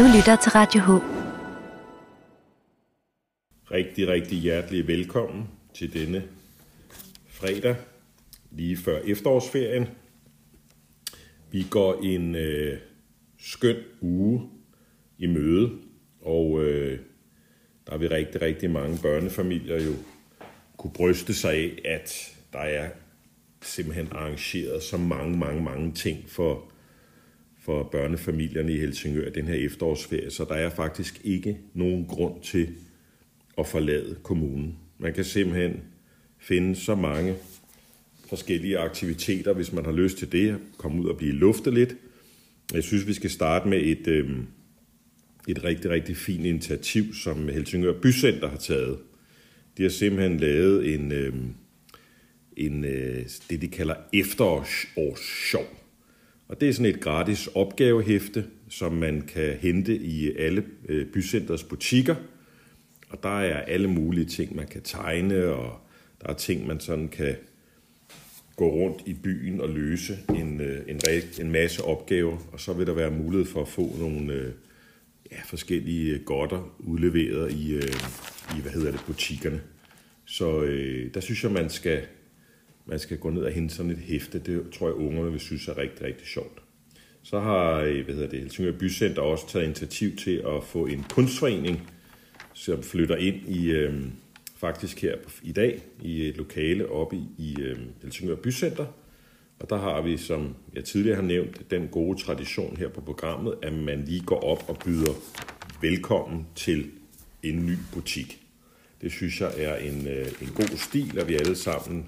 Du lytter til Radio H. Rigtig, rigtig hjertelig velkommen til denne fredag, lige før efterårsferien. Vi går en øh, skøn uge i møde, og øh, der er vi rigtig, rigtig mange børnefamilier jo kunne bryste sig af, at der er simpelthen arrangeret så mange, mange, mange ting for, for børnefamilierne i Helsingør den her efterårsferie, så der er faktisk ikke nogen grund til at forlade kommunen. Man kan simpelthen finde så mange forskellige aktiviteter, hvis man har lyst til det, komme ud og blive luftet lidt. Jeg synes, vi skal starte med et, øh, et rigtig, rigtig fint initiativ, som Helsingør Bycenter har taget. De har simpelthen lavet en, øh, en øh, det, de kalder efterårssjov. Og det er sådan et gratis opgavehæfte, som man kan hente i alle øh, bycenters butikker. Og der er alle mulige ting, man kan tegne, og der er ting, man sådan kan gå rundt i byen og løse en, øh, en, en masse opgaver, og så vil der være mulighed for at få nogle øh, ja, forskellige godter udleveret i, øh, i hvad hedder det, butikkerne. Så øh, der synes jeg, man skal, man skal gå ned og hente sådan et hæfte. Det tror jeg, ungerne vil synes er rigtig, rigtig sjovt. Så har øh, hvad hedder det, Helsingør Bycenter også taget initiativ til at få en kunstforening, som flytter ind i, øh, faktisk her i dag, i et lokale oppe i, i øh, Helsingør Bycenter. Og der har vi, som jeg tidligere har nævnt, den gode tradition her på programmet, at man lige går op og byder velkommen til en ny butik. Det synes jeg er en, øh, en god stil, at vi alle sammen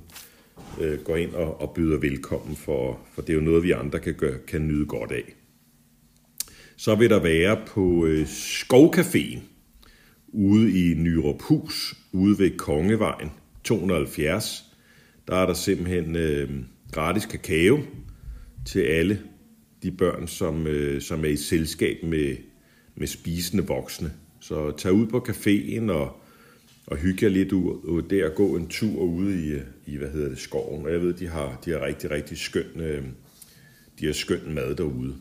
øh, går ind og, og byder velkommen, for, for det er jo noget, vi andre kan, gøre, kan nyde godt af. Så vil der være på øh, Skovcaféen ude i Nyrup Hus, ude ved Kongevejen 270. Der er der simpelthen øh, gratis kakao til alle de børn, som, øh, som er i selskab med, med spisende voksne. Så tag ud på caféen og, og hygge jer lidt ud der gå en tur ude i, øh, i hvad hedder det, skoven. Og jeg ved, de har, de har rigtig, rigtig skøn, øh, de har skøn mad derude.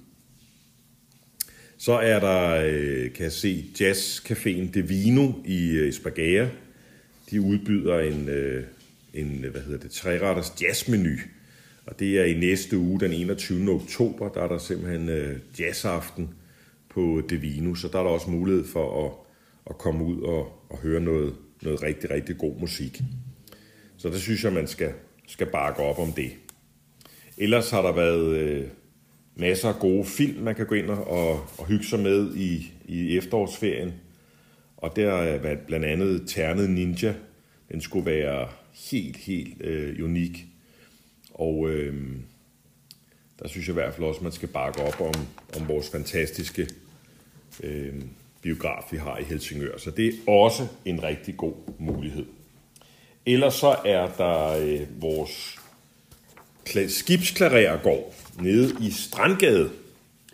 Så er der, øh, kan jeg se, jazzcaféen Devino i øh, Espagaya. De udbyder en, øh, en hvad hedder det, træretters jazzmenu. Og det er i næste uge, den 21. oktober, der er der simpelthen øh, jazzaften på Devino. Så der er der også mulighed for at, at komme ud og, og høre noget, noget rigtig, rigtig god musik. Så der synes jeg, man skal, skal bakke op om det. Ellers har der været øh, masser af gode film, man kan gå ind og, og hygge sig med i, i efterårsferien. Og der er blandt andet Ternet Ninja. Den skulle være helt, helt øh, unik. Og øh, der synes jeg i hvert fald også, at man skal bakke op om, om vores fantastiske øh, biograf, vi har i Helsingør. Så det er også en rigtig god mulighed. Ellers så er der øh, vores skibsklarerergård nede i Strandgade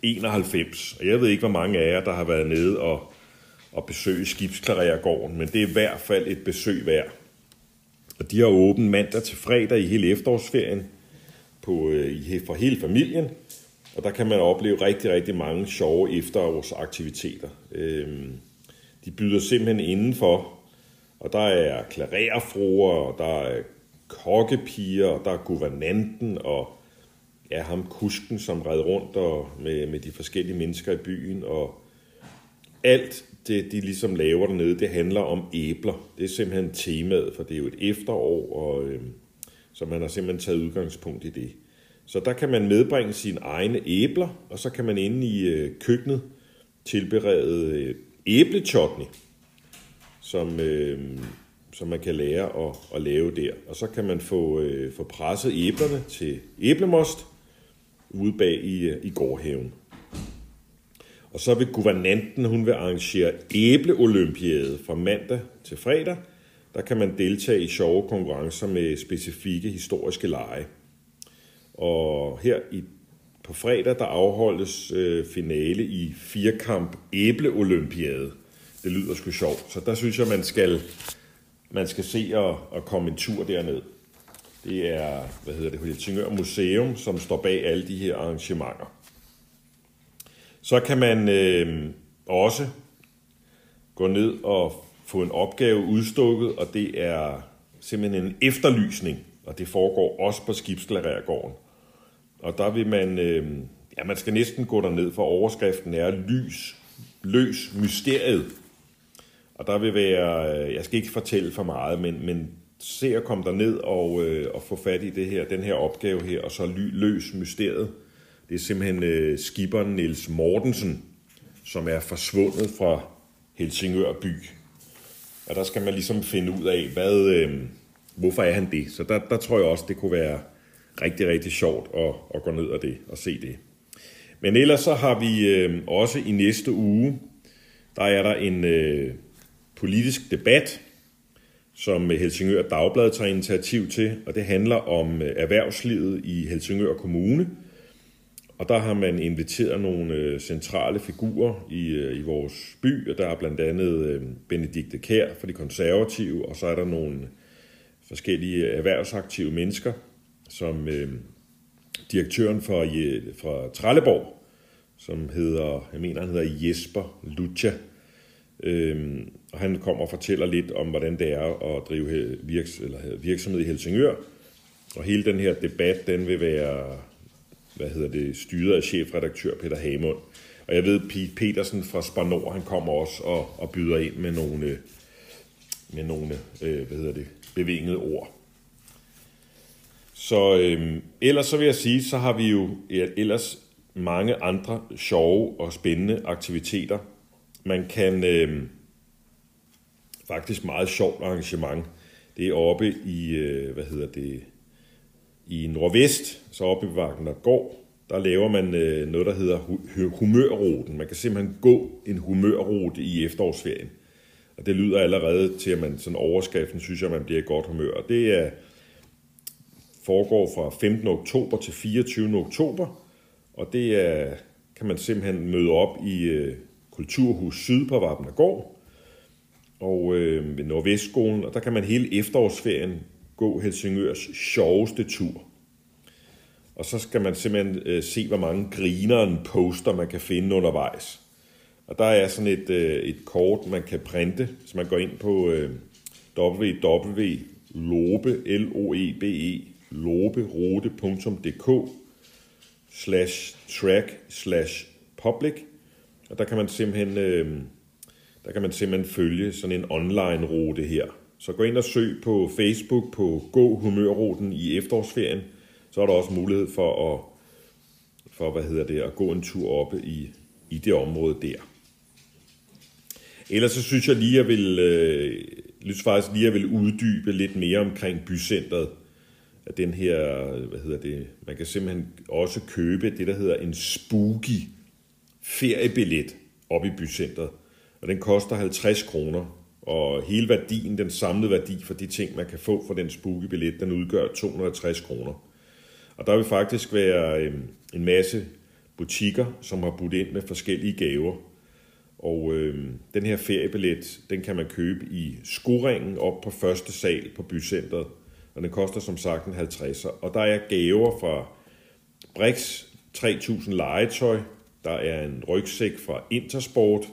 91. Og jeg ved ikke, hvor mange af jer, der har været nede og, og besøge skibsklarerergården, men det er i hvert fald et besøg værd. Og de har åbent mandag til fredag i hele efterårsferien på, øh, for hele familien. Og der kan man opleve rigtig, rigtig mange sjove efterårsaktiviteter. Øh, de byder simpelthen indenfor, og der er klarerfruer, og der er kokkepiger, og der er guvernanten, og ja, ham kusken, som red rundt og med, med de forskellige mennesker i byen, og alt det, de ligesom laver dernede, det handler om æbler. Det er simpelthen temaet, for det er jo et efterår, og øh, så man har simpelthen taget udgangspunkt i det. Så der kan man medbringe sine egne æbler, og så kan man inde i øh, køkkenet tilberede øh, æblechutney, som, øh, som man kan lære at, at lave der. Og så kan man få, øh, få presset æblerne til æblemost ude bag i, øh, i gårdhaven. Og så vil guvernanten, hun vil arrangere æbleolympiade fra mandag til fredag. Der kan man deltage i sjove konkurrencer med specifikke historiske lege. Og her i, på fredag, der afholdes øh, finale i firekamp æbleolympiade. Det lyder sgu sjovt. Så der synes jeg, man skal, man skal se og, og komme en tur derned. Det er, hvad hedder det, Helsingør Museum, som står bag alle de her arrangementer. Så kan man øh, også gå ned og få en opgave udstukket, og det er simpelthen en efterlysning, og det foregår også på skibsklarergården. Og der vil man, øh, ja, man skal næsten gå derned, for overskriften er lys, løs mysteriet. Og der vil være, øh, jeg skal ikke fortælle for meget, men, men se at komme derned og, øh, og få fat i det her, den her opgave her, og så ly, løs mysteriet. Det er simpelthen øh, skiberen Niels Mortensen, som er forsvundet fra Helsingør by. Og der skal man ligesom finde ud af, hvad, øh, hvorfor er han det. Så der, der tror jeg også, det kunne være rigtig, rigtig sjovt at, at gå ned og, det, og se det. Men ellers så har vi øh, også i næste uge, der er der en øh, politisk debat, som Helsingør Dagblad tager initiativ til, og det handler om øh, erhvervslivet i Helsingør Kommune. Og der har man inviteret nogle øh, centrale figurer i, øh, i vores by, og der er blandt andet Benedikte Kær for de konservative, og så er der nogle forskellige erhvervsaktive mennesker, som direktøren for, fra Trelleborg, som hedder, jeg mener han hedder Jesper Lucha, Øhm, og han kommer og fortæller lidt om, hvordan det er at drive virks, eller virksomhed i Helsingør. Og hele den her debat, den vil være hvad hedder det, styret af chefredaktør Peter Hamund. Og jeg ved, Pete Petersen fra Spanor, han kommer også og, og byder ind med nogle, med nogle øh, hvad hedder det, bevingede ord. Så øh, ellers så vil jeg sige, så har vi jo ellers mange andre sjove og spændende aktiviteter man kan øh, faktisk meget sjovt arrangement. Det er oppe i, øh, hvad hedder det, i Nordvest, så oppe i Vagner der laver man øh, noget, der hedder humørruten. Man kan simpelthen gå en humørrute i efterårsferien. Og det lyder allerede til, at man sådan overskriften synes, at man bliver i godt humør. Og det er, foregår fra 15. oktober til 24. oktober, og det er, kan man simpelthen møde op i øh, Kulturhus Syd på Vapnergård og øh, ved Nordvestskolen, og der kan man hele efterårsferien gå Helsingørs sjoveste tur. Og så skal man simpelthen øh, se, hvor mange grineren poster man kan finde undervejs. Og der er sådan et, øh, et kort, man kan printe, så man går ind på øh, www.lobe.dk slash track slash public og der kan man simpelthen, øh, der kan man simpelthen følge sådan en online rute her. Så gå ind og søg på Facebook på Gå Humørruten i efterårsferien. Så er der også mulighed for at, for, hvad hedder det, at gå en tur oppe i, i det område der. Ellers så synes jeg lige, at jeg vil, øh, synes faktisk lige, at jeg vil uddybe lidt mere omkring bycentret. At den her, hvad hedder det, man kan simpelthen også købe det, der hedder en spooky feriebillet op i bycentret. Og den koster 50 kroner. Og hele værdien, den samlede værdi for de ting, man kan få for den spooky-billet, den udgør 260 kroner. Og der vil faktisk være øh, en masse butikker, som har budt ind med forskellige gaver. Og øh, den her feriebillet, den kan man købe i skoringen op på første sal på bycentret. Og den koster som sagt en 50'er. Og der er gaver fra Brix, 3.000 legetøj, der er en rygsæk fra Intersport.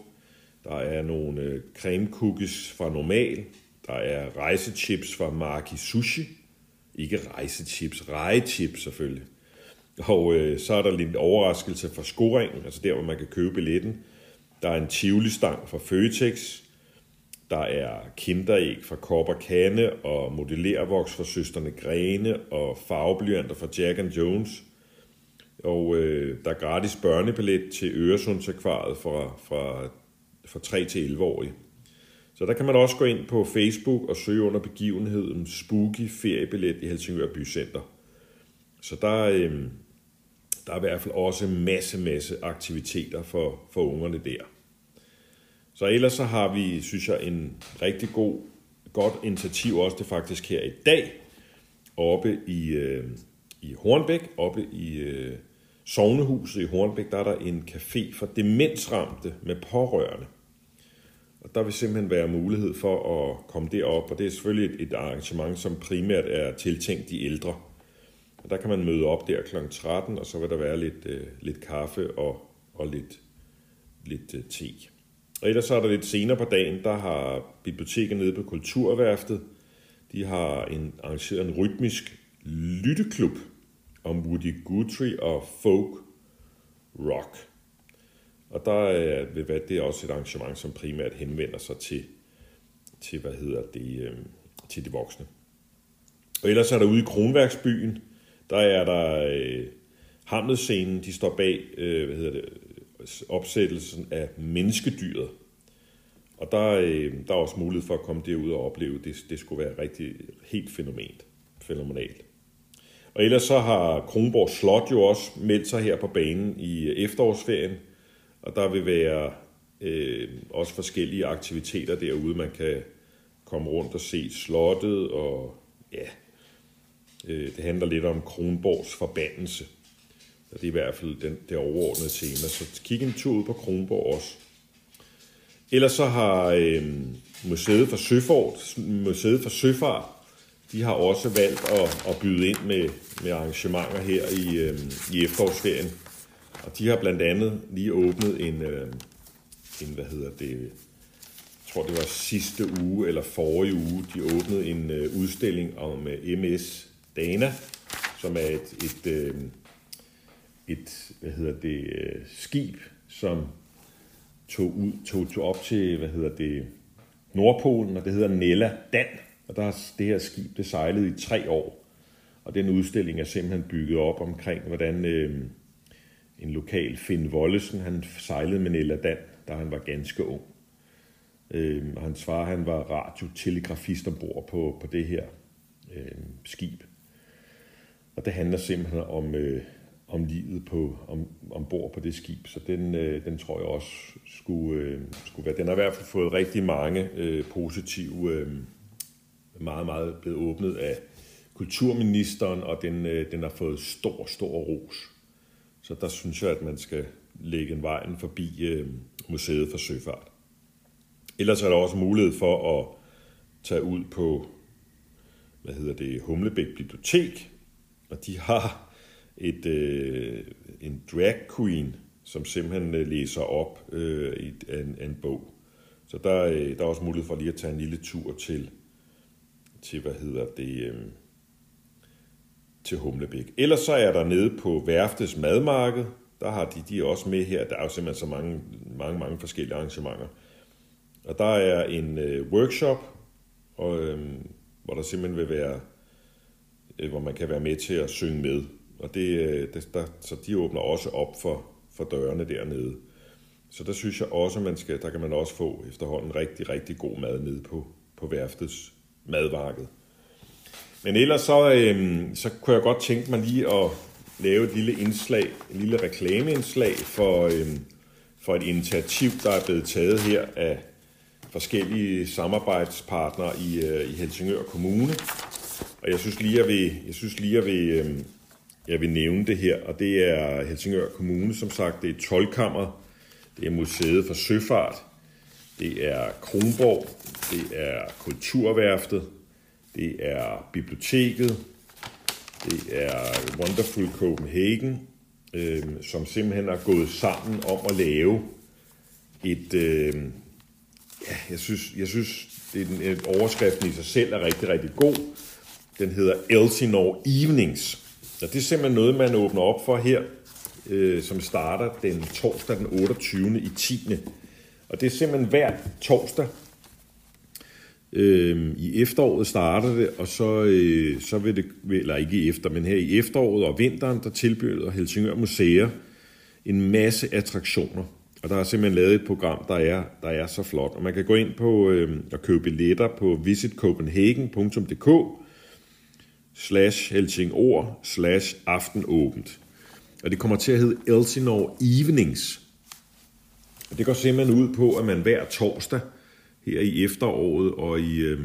Der er nogle øh, creme cookies fra Normal. Der er rejsechips fra Maki Sushi. Ikke rejsechips, rejechips selvfølgelig. Og øh, så er der lidt overraskelse fra skoringen, altså der, hvor man kan købe billetten. Der er en Tivoli-stang fra Føtex. Der er kinderæg fra Kopper Kane og modellervoks fra Søsterne Grene og farveblyanter fra Jack and Jones – og øh, der er gratis børnebillet til Øresundsakvariet fra, fra, fra 3 til 11 årige. Så der kan man også gå ind på Facebook og søge under begivenheden Spooky feriebillet i Helsingør Bycenter. Så der, øh, der er i hvert fald også masse, masse aktiviteter for, for ungerne der. Så ellers så har vi, synes jeg, en rigtig god, godt initiativ også det faktisk her i dag, oppe i, øh, i Hornbæk, oppe i øh, Sognehuset i Hornbæk, der er der en café for demensramte med pårørende. Og der vil simpelthen være mulighed for at komme derop, og det er selvfølgelig et, et arrangement, som primært er tiltænkt de ældre. Og der kan man møde op der kl. 13, og så vil der være lidt, øh, lidt kaffe og, og lidt, lidt øh, te. Og ellers så er der lidt senere på dagen, der har biblioteket nede på Kulturværftet, de har en, arrangeret en rytmisk lytteklub om Woody Guthrie og folk rock. Og der er, ved være, det er også et arrangement, som primært henvender sig til, til hvad hedder det, øh, til de voksne. Og ellers er der ude i Kronværksbyen, der er der øh, Hamlet-scenen, de står bag øh, hvad hedder det, opsættelsen af menneskedyret. Og der, øh, der er også mulighed for at komme derud og opleve, det, det skulle være rigtig helt fænomenalt. fænomenalt. Og ellers så har Kronborg Slot jo også meldt sig her på banen i øh, efterårsferien, og der vil være øh, også forskellige aktiviteter derude. Man kan komme rundt og se slottet, og ja, øh, det handler lidt om Kronborgs forbandelse. Og det er i hvert fald den, det overordnede tema. Så kig en tur ud på Kronborg også. Ellers så har øh, Museet for Søfart, Museet for Søfart, de har også valgt at, at byde ind med, med arrangementer her i, øh, i efterårsferien. Og de har blandt andet lige åbnet en, øh, en hvad hedder det, jeg tror det var sidste uge eller forrige uge, de åbnede en øh, udstilling om øh, MS Dana, som er et, et, øh, et hvad hedder det, øh, skib, som tog, ud, tog, tog op til, hvad hedder det, Nordpolen, og det hedder Nella Dan. Og der er det her skib, det sejlede i tre år. Og den udstilling er simpelthen bygget op omkring, hvordan øh, en lokal Finn Wollesen, han sejlede med Nella Dan, da han var ganske ung. Øh, og hans far, han var radiotelegrafist ombord på, på det her øh, skib. Og det handler simpelthen om, øh, om livet på, om, ombord på det skib. Så den, øh, den tror jeg også skulle, øh, skulle være. Den har i hvert fald fået rigtig mange øh, positive, øh, meget, meget blevet åbnet af kulturministeren, og den, øh, den har fået stor, stor ros. Så der synes jeg, at man skal lægge en vejen forbi øh, Museet for Søfart. Ellers er der også mulighed for at tage ud på, hvad hedder det, Humlebæk Bibliotek, og de har et, øh, en drag queen, som simpelthen øh, læser op øh, i en, en bog. Så der, øh, der er også mulighed for lige at tage en lille tur til, til hvad hedder det, øh, til Humlebæk. Ellers så er der nede på Værftes madmarked, der har de, de er også med her. Der er jo simpelthen så mange, mange, mange forskellige arrangementer. Og der er en øh, workshop, og, øh, hvor der simpelthen vil være, øh, hvor man kan være med til at synge med. Og det, øh, det, der, så de åbner også op for, for dørene dernede. Så der synes jeg også, man skal, der kan man også få efterhånden rigtig, rigtig god mad nede på, på værftets madmarked. Men ellers så, øhm, så kunne jeg godt tænke mig lige at lave et lille indslag, et lille reklameindslag for, øhm, for et initiativ, der er blevet taget her af forskellige samarbejdspartnere i, øh, i Helsingør Kommune. Og jeg synes lige, jeg vil, jeg synes lige, jeg vil, øhm, jeg vil nævne det her, og det er Helsingør Kommune, som sagt, det er Tolkammer, det er Museet for Søfart, det er Kronborg, det er Kulturværftet, det er Biblioteket, det er Wonderful Copenhagen, øh, som simpelthen er gået sammen om at lave et, øh, ja, jeg synes, jeg synes det er en øh, overskriften i sig selv er rigtig, rigtig god. Den hedder Elsinore Evenings. Og det er simpelthen noget, man åbner op for her, øh, som starter den torsdag den 28. i 10. Og det er simpelthen hver torsdag øh, i efteråret starter det, og så, øh, så vil det, eller ikke i efter, men her i efteråret og vinteren, der tilbyder Helsingør Museer en masse attraktioner. Og der er simpelthen lavet et program, der er, der er så flot. Og man kan gå ind på øh, og købe billetter på visitcopenhagen.dk slash Helsingor slash aftenåbent. Og det kommer til at hedde Elsinore Evenings. Og det går simpelthen ud på, at man hver torsdag her i efteråret og i, øh,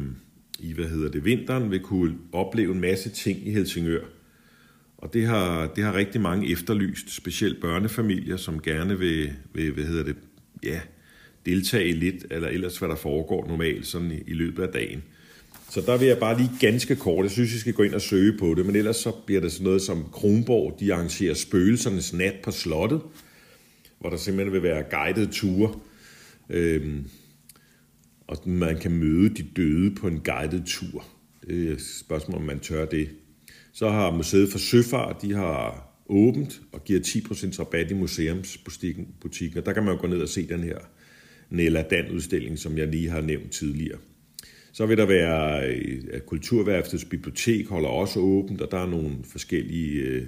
i hvad hedder det, vinteren vil kunne opleve en masse ting i Helsingør. Og det har, det har rigtig mange efterlyst, specielt børnefamilier, som gerne vil, vil hvad hedder det, ja, deltage lidt, eller ellers hvad der foregår normalt sådan i, i løbet af dagen. Så der vil jeg bare lige ganske kort, jeg synes, I skal gå ind og søge på det, men ellers så bliver det sådan noget som Kronborg, de arrangerer spøgelsernes nat på slottet, hvor der simpelthen vil være guidede ture Øhm, og man kan møde de døde på en guided tur. Det er et spørgsmål, om man tør det. Så har Museet for Søfart, de har åbent og giver 10% rabat i museumsbutikken. Der kan man jo gå ned og se den her Nella Dan-udstilling, som jeg lige har nævnt tidligere. Så vil der være, at Kulturværftets bibliotek holder også åbent, og der er nogle forskellige øh,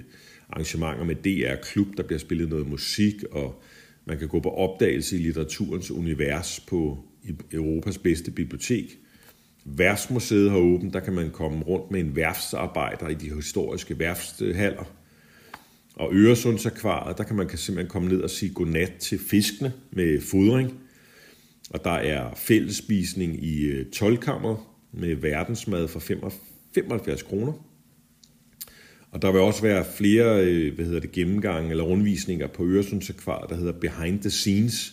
arrangementer med DR Klub, der bliver spillet noget musik, og man kan gå på opdagelse i litteraturens univers på Europas bedste bibliotek. Værfsmuseet har åbent, der kan man komme rundt med en værfsarbejder i de historiske værfshaller. Og Øresundsakvariet, der kan man simpelthen komme ned og sige godnat til fiskene med fodring. Og der er fællesspisning i øh, 12 med verdensmad for 75 kroner. Og der vil også være flere øh, hvad hedder det, gennemgange eller rundvisninger på Øresundsakvariet, der hedder Behind the Scenes,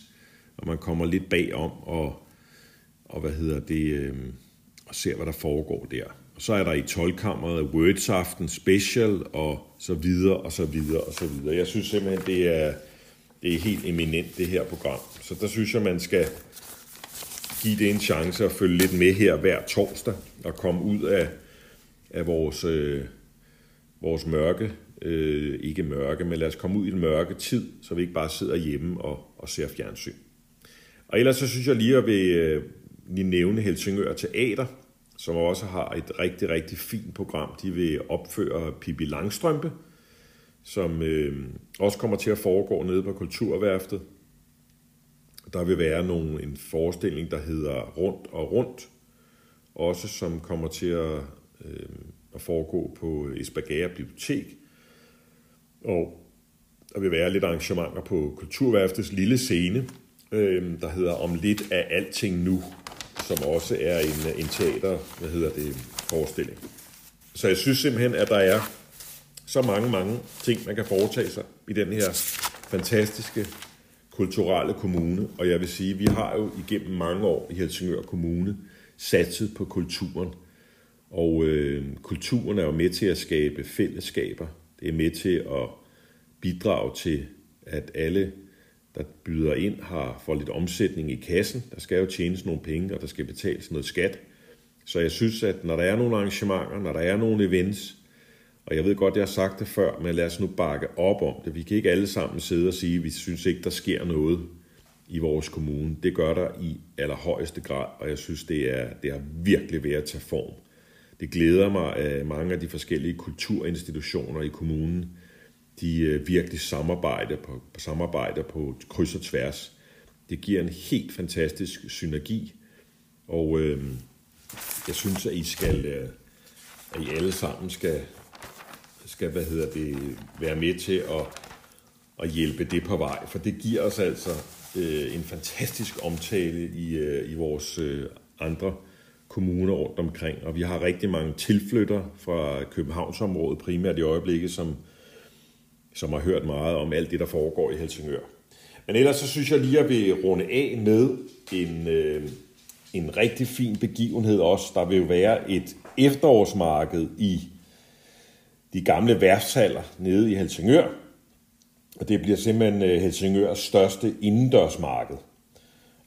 og man kommer lidt bagom og, og hvad hedder det, øh, og ser, hvad der foregår der. Og så er der i tolkammeret Words Aften Special, og så videre, og så videre, og så videre. Jeg synes simpelthen, det er, det er helt eminent, det her program. Så der synes jeg, man skal give det en chance at følge lidt med her hver torsdag, og komme ud af, af vores, øh, vores mørke, øh, ikke mørke, men lad os komme ud i den mørke tid, så vi ikke bare sidder hjemme og, og ser fjernsyn. Og ellers så synes jeg lige at vil øh, lige nævne Helsingør Teater, som også har et rigtig, rigtig fint program. De vil opføre Pippi Langstrømpe, som øh, også kommer til at foregå nede på Kulturværftet. Der vil være nogle, en forestilling, der hedder Rundt og Rundt, også som kommer til at, øh, at foregå på Esbjerg Bibliotek. Og der vil være lidt arrangementer på Kulturværftets lille scene, øh, der hedder Om lidt af alting nu, som også er en, en teater, hvad hedder det, forestilling. Så jeg synes simpelthen, at der er så mange, mange ting, man kan foretage sig i den her fantastiske kulturelle kommune. Og jeg vil sige, vi har jo igennem mange år i Helsingør Kommune satset på kulturen. Og øh, kulturen er jo med til at skabe fællesskaber. Det er med til at bidrage til, at alle der byder ind, har får lidt omsætning i kassen. Der skal jo tjenes nogle penge, og der skal betales noget skat. Så jeg synes, at når der er nogle arrangementer, når der er nogle events, og jeg ved godt, jeg har sagt det før, men lad os nu bakke op om det. Vi kan ikke alle sammen sidde og sige, at vi synes ikke, der sker noget i vores kommune. Det gør der i allerhøjeste grad, og jeg synes, det er, det er virkelig ved at tage form. Det glæder mig, at mange af de forskellige kulturinstitutioner i kommunen de øh, virkelig samarbejder på, samarbejder på kryds og tværs. Det giver en helt fantastisk synergi, og øh, jeg synes, at I skal, øh, at I alle sammen skal, skal hvad hedder det, være med til at, at hjælpe det på vej, for det giver os altså øh, en fantastisk omtale i, øh, i vores øh, andre kommuner rundt omkring, og vi har rigtig mange tilflytter fra Københavnsområdet primært i øjeblikket, som som har hørt meget om alt det, der foregår i Helsingør. Men ellers så synes jeg lige, at vi runde af med en, øh, en rigtig fin begivenhed også. Der vil jo være et efterårsmarked i de gamle værftshaller nede i Helsingør. Og det bliver simpelthen øh, Helsingørs største indendørsmarked.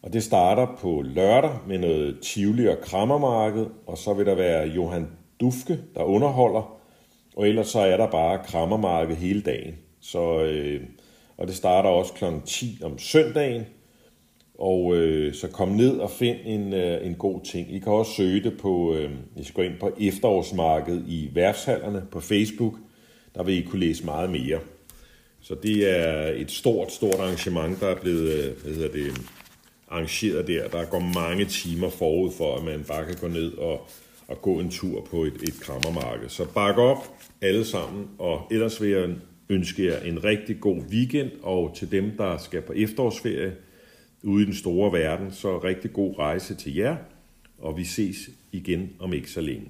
Og det starter på lørdag med noget Tivoli og Krammermarked, og så vil der være Johan Dufke, der underholder, og ellers så er der bare krammermarked hele dagen. Så, øh, og det starter også kl. 10 om søndagen. Og øh, så kom ned og find en, øh, en god ting. I kan også søge det på, øh, I skal gå ind på efterårsmarkedet i værtshallerne på Facebook. Der vil I kunne læse meget mere. Så det er et stort, stort arrangement, der er blevet øh, hvad hedder det, arrangeret der. Der går mange timer forud for, at man bare kan gå ned og og gå en tur på et, et krammermarked. Så bak op alle sammen, og ellers vil jeg ønske jer en rigtig god weekend, og til dem, der skal på efterårsferie ude i den store verden, så rigtig god rejse til jer, og vi ses igen om ikke så længe.